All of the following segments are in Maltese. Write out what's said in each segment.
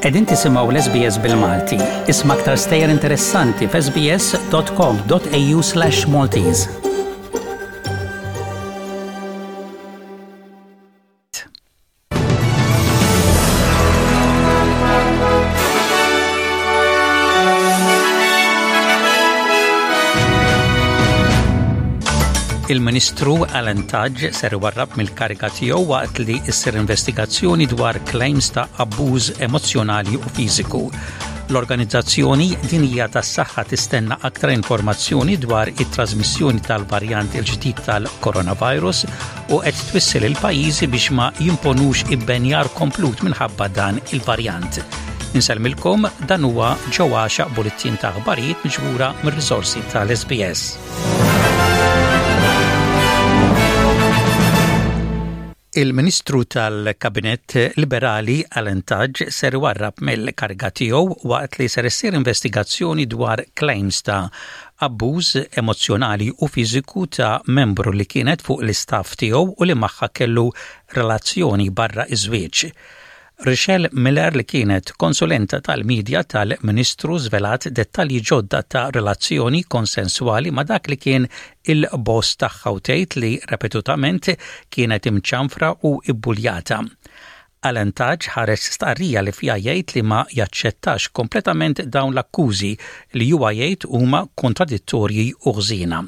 Qegħdin tisimgħu l-SBS bil-Malti. Isma' aktar stejjer interessanti f'sbs.com.au/maltese. Il-Ministru Alan Taġ ser warrab mill-kariga tiegħu waqt li issir investigazzjoni dwar claims ta' abbuż emozjonali u fiżiku. L-organizzazzjoni din hija tas-saħħa tistenna aktar informazzjoni dwar it-trasmissjoni tal-varjant il-ġdid tal-coronavirus u qed twissel il-pajjiżi biex ma jimponux ibbenjar komplut minħabba dan il-varjant. Insellmilkom dan huwa ġewwaxa bulittin ta' aħbarijiet miġbura mir-risorsi tal-SBS. Il-Ministru tal-Kabinet Liberali Alan Tudge ser warrab mill-kariga tiegħu waqt li ser issir investigazzjoni dwar claims ta' abbuż emozzjonali u fiżiku ta' membru li kienet fuq l-istaff tiegħu u li magħha kellu relazzjoni barra ż-żwieġ. Richelle Miller li kienet konsulenta tal-midja tal-Ministru żvelat dettalji ġodda ta' relazzjoni konsenswali ma' dak li kien il-boss tagħha u tgħid li repetutament kienet imċanfra u ibbuljata. Alan Tudge ħareġ stqarrija li fiha jgħid li ma jaċċettax kompletament dawn l-akkużi li huwa jgħid huma kontradittorji u ħżiena.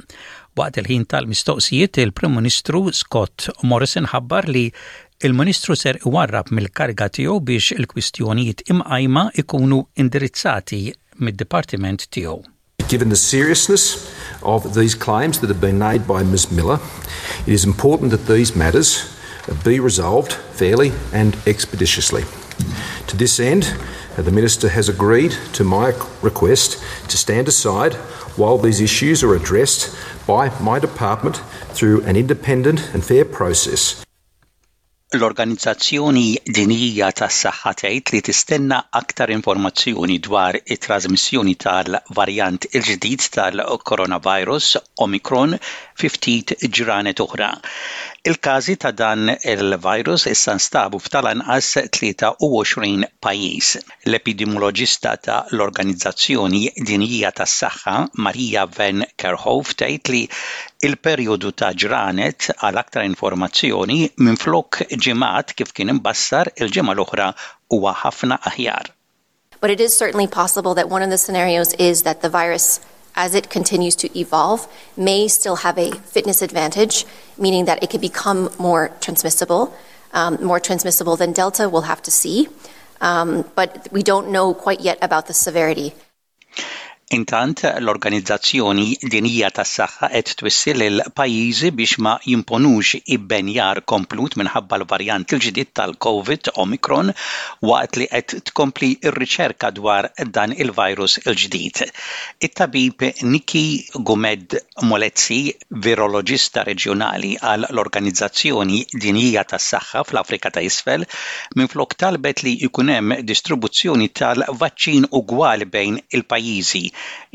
Waqt il-ħin tal-mistoqsijiet, il-Prim Ministru Scott Morrison ħabbar li l-Ministru ser iwarrab mill-kariga tiegħu biex il-kwistjonijiet imqajma jkunu indirizzati mid-dipartiment tiegħu. Given the seriousness of these claims that have been made by Ms Miller, it is important that these matters be resolved fairly and expeditiously. To this end, the Minister has agreed to my request to stand aside while these issues are addressed by my department through an independent and fair process. L-Organizzazzjoni Dinjija tas-Saħħa tgħid li tistenna aktar informazzjoni dwar it-trażmissjoni tal-varjant il-ġdid tal-coronavirus, Omicron, fi ftit ġranet oħra. Il-każi ta' dan il-virus issa nstabu f'tal-anqas 23 pajjiż. L-epidimoloġista ta' l-Organizzazzjoni Dinjija tas-Saħħa, Maria Van Kerkhove tgħid li l-perjodu ta' ġranet għal aktar informazzjoni minflok ġimgħat kif kien imbassar il-ġimgħa l-oħra huwa ħafna aħjar. But it is certainly possible that one of the scenarios is that the virus as it continues to evolve may still have a fitness advantage meaning that it could become more transmissible, um, more transmissible than Delta, we'll have to see. Um, but we don't know quite yet about the severity. Intant, l-Organizzazzjoni Dinija tas-Saħħa qed twissi lil pajjiżi biex ma jimponux ibbenjar komplut minħabba l-varjant il-ġdid tal-COVID Omicron waqt li qed tkompli r-riċerka dwar dan il-virus il-ġdid. It-tabib Niki Gumed Molezzi viroloġista reġjonali għal l-Organizzazzjoni Dinjija tas-Saħħa fl-Afrika ta' Isfel, minflok talbet li jkun hemm distribuzzjoni tal-vaċċin ugwali bejn il-pajjiżi.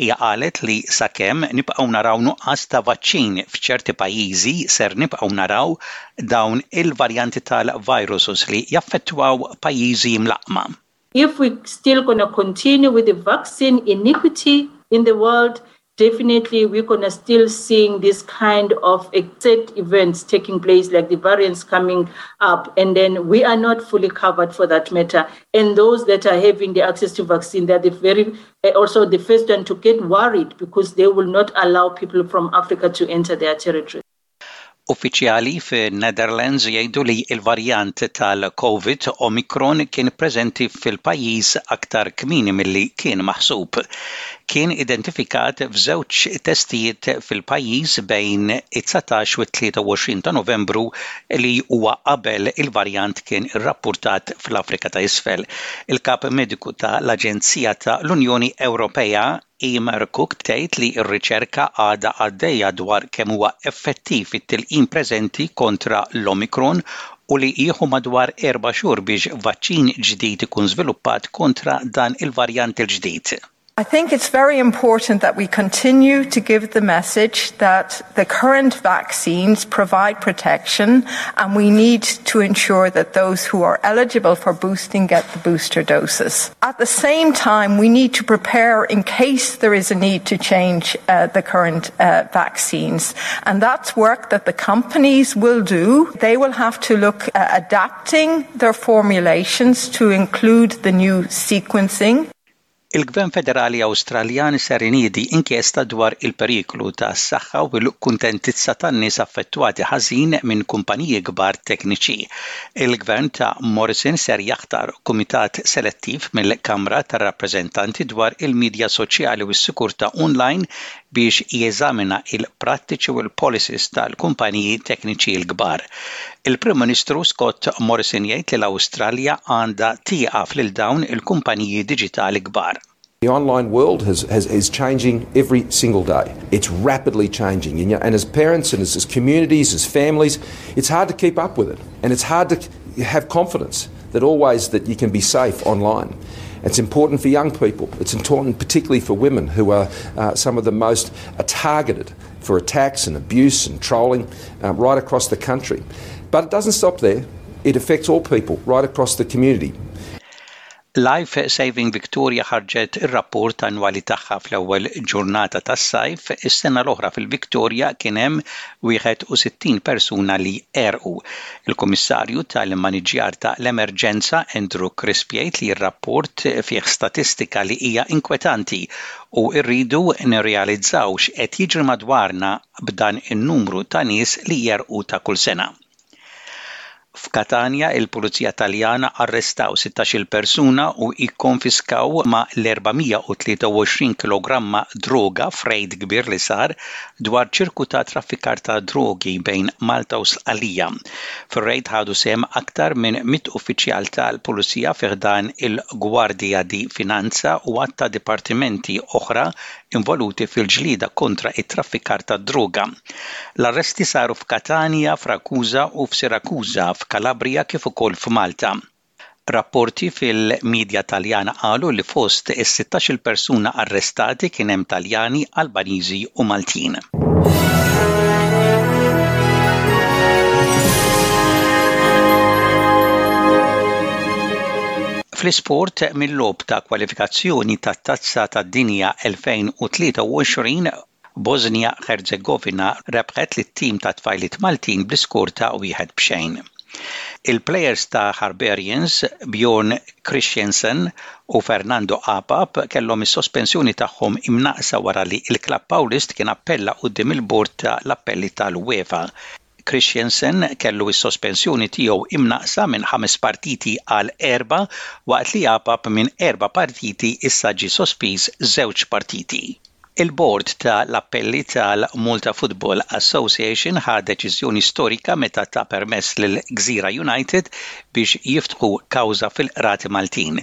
Hija qalet li sakemm nibqgħu naraw nuqqas ta' vaċċin f'ċerti pajjiżi ser nibqgħu naraw dawn il-varjanti tal-viruses li jaffettwaw pajjiżi mlaqqma. If we still gonna continue with the vaccine iniquity in the world, definitely we're going to still seeing this kind of exit events taking place like the variants coming up and then we are not fully covered for that matter and those that are having the access to vaccine they're the very eh, also the first one to get worried because they will not allow people from africa to enter their territory Uffiċjali fin-Netherlands jgħidu li l-varjant tal-Covid Omicron kien preżenti fil-pajjiż aktar kmieni milli kien maħsub. Kien identifikat f'żewġ testijiet fil-pajjiż bejn it-dsatax u t-23 ta' Novembru li huwa qabel il-varjant kien irrappurtat fl-Afrika ta' Isfel. Il-Kap Mediku ta' l-Aġenzija ta' l-Unjoni Ewropea, Eimear Cook tgħid li r-riċerka għadha għaddejja dwar kemm huwa effettiv it-tilqim preżenti kontra l-Omicron u li jieħu madwar erba' xhur biex vaċċin ġdid ikun żviluppat kontra dan il-varjant il-ġdid. I think it's very important that we continue to give the message that the current vaccines provide protection and we need to ensure that those who are eligible for boosting get the booster doses. At the same time, we need to prepare in case there is a need to change uh, the current uh, vaccines. And that's work that the companies will do. They will have to look at adapting their formulations to include the new sequencing. Il-Gvern Federali Awstraljan ser iniedi inkjesta dwar il-periklu tas-saħħa u l-kuntentizza tan-nies affettwati ħażin minn kumpaniji kbar tekniċi. Il-Gvern ta' Morrison ser jaħtar kumitat selettiv mill-Kamra tar-Rappreżentanti dwar il-midja soċjali u s-sikurtà online biex jeżamina l-prattiċi u l-policies tal-kumpaniji tekniċi l-kbar. Il-Prim Ministru Scott Morrison jgħid li l-Awstralja għandha tieqaf lil dawn il-kumpaniji diġitali kbar. The online world has has is changing every single day. It's rapidly changing and and as parents and as as communities, as families, it's hard to keep up with it and it's hard to have confidence. that always that you can be safe online. It's important for young people. It's important particularly for women who are uh, some of the most uh, targeted for attacks and abuse and trolling uh, right across the country. But it doesn't stop there. It affects all people right across the community. Life Saving Victoria ħarġet ir-rapport annwali tagħha fl-ewwel ġurnata tas-sajf, is-sena l-oħra fil viktoria kien hemm 61 persuna li erqu. Il-Kummissarju tal-Immaniġġjar ta' l-Emerġenza Andrew Crisp jgħid li r-rapport fih statistika li hija inkwetanti u rridu nirrealizzaw x'qed jiġri madwarna b'dan in-numru ta' nies li jgħerqu ta' kull sena. F'Katanja il-Pulizija Taljana arrestaw 16-il persuna u ikkonfiskaw ma' l-423 kilogramma droga f'rejd kbir li sar dwar ċirku ta' traffikar ta' drogi bejn Malta u Sqallija. Fir-rejd ħadu sehem aktar minn mitt uffiċjal tal-Pulizija fi ħdan il-Guardia di Finanza u għadd ta' dipartimenti oħra involuti fil-ġlieda kontra t-traffikar tad-droga. L-arresti saru f'Katanja, f'Rakuża u f'Sirakuża, f'Kalabrija kif ukoll f'Malta. Rapporti fil-midja Taljana qalu li fost is-sittax-il persuna arrestati kien hemm Taljani, Albaniżi u Maltin. Fl-isport, mil-logħob ta' kwalifikazzjoni tat-Tazza tad-Dinja 2023, Bosnia Herzegovina rebħet lit-tim tat-tfajliet Maltin bl-iskur ta' wieħed b'xejn. Il-plejers ta' Harbarians, Bjorn Kristiansen u Fernando Apap kellhom is-sospensjoni tagħhom imnaqqsa wara li l-klabb Pawlist kien appella quddiem il-Bord ta' l-Appelli tal-UEFA, Christiansen kellu s-sospensjoni tiegħu imnaqqsa minn ħames partiti għal erba' waqt li Apap minn erba' partiti issa ġie sospiż żewġ partiti. Il-Bord ta' l-Appelli tal-Malta Football Association ħa deċiżjoni storika meta ta permess lil Gżira United biex jiftħu kawża fil-qrati Maltin.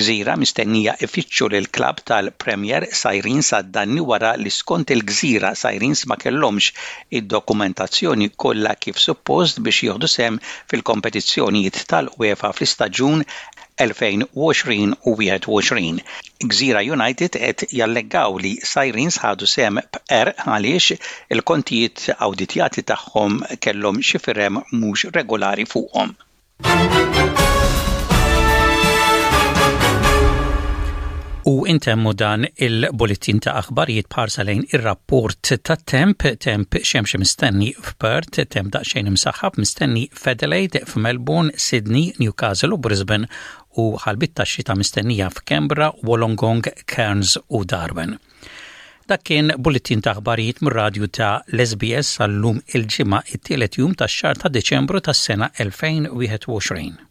Gżira mistennija ifittxu lill-klabb tal-Premier Sirens għad-danni wara li skont il-Gżira Sirens ma kellhomx id-dokumentazzjoni kollha kif suppost biex jieħdu sehem fil-kompetizzjonijiet tal-UEFA fl-istaġun 2020-21. Gżira United qed jallegaw li Sirens ħadu sehem b'qerq għaliex il-kontijiet awditjati tagħhom kellhom xi firem mhux regolari fuqhom. U intemmu dan il-bulletin ta' aħbarijiet bħarsa lejn ir-rapport ta' temp, temp xemx mistenni f'Perth, temp daqsxejn imsaħħab mistenni f'Adelaide, f'Melbourne, Sydney, Newcastle u Brisbane u ħalbit ta' xita mistennija f'Kembra, Wollongong, Cairns u Darwin. Dak kien bulletin ta' aħbarijiet mir-radju ta' l-SBS għallum il-ġimgħa it-tielet jum tax-xahar ta' Deċembru tas-sena 2021.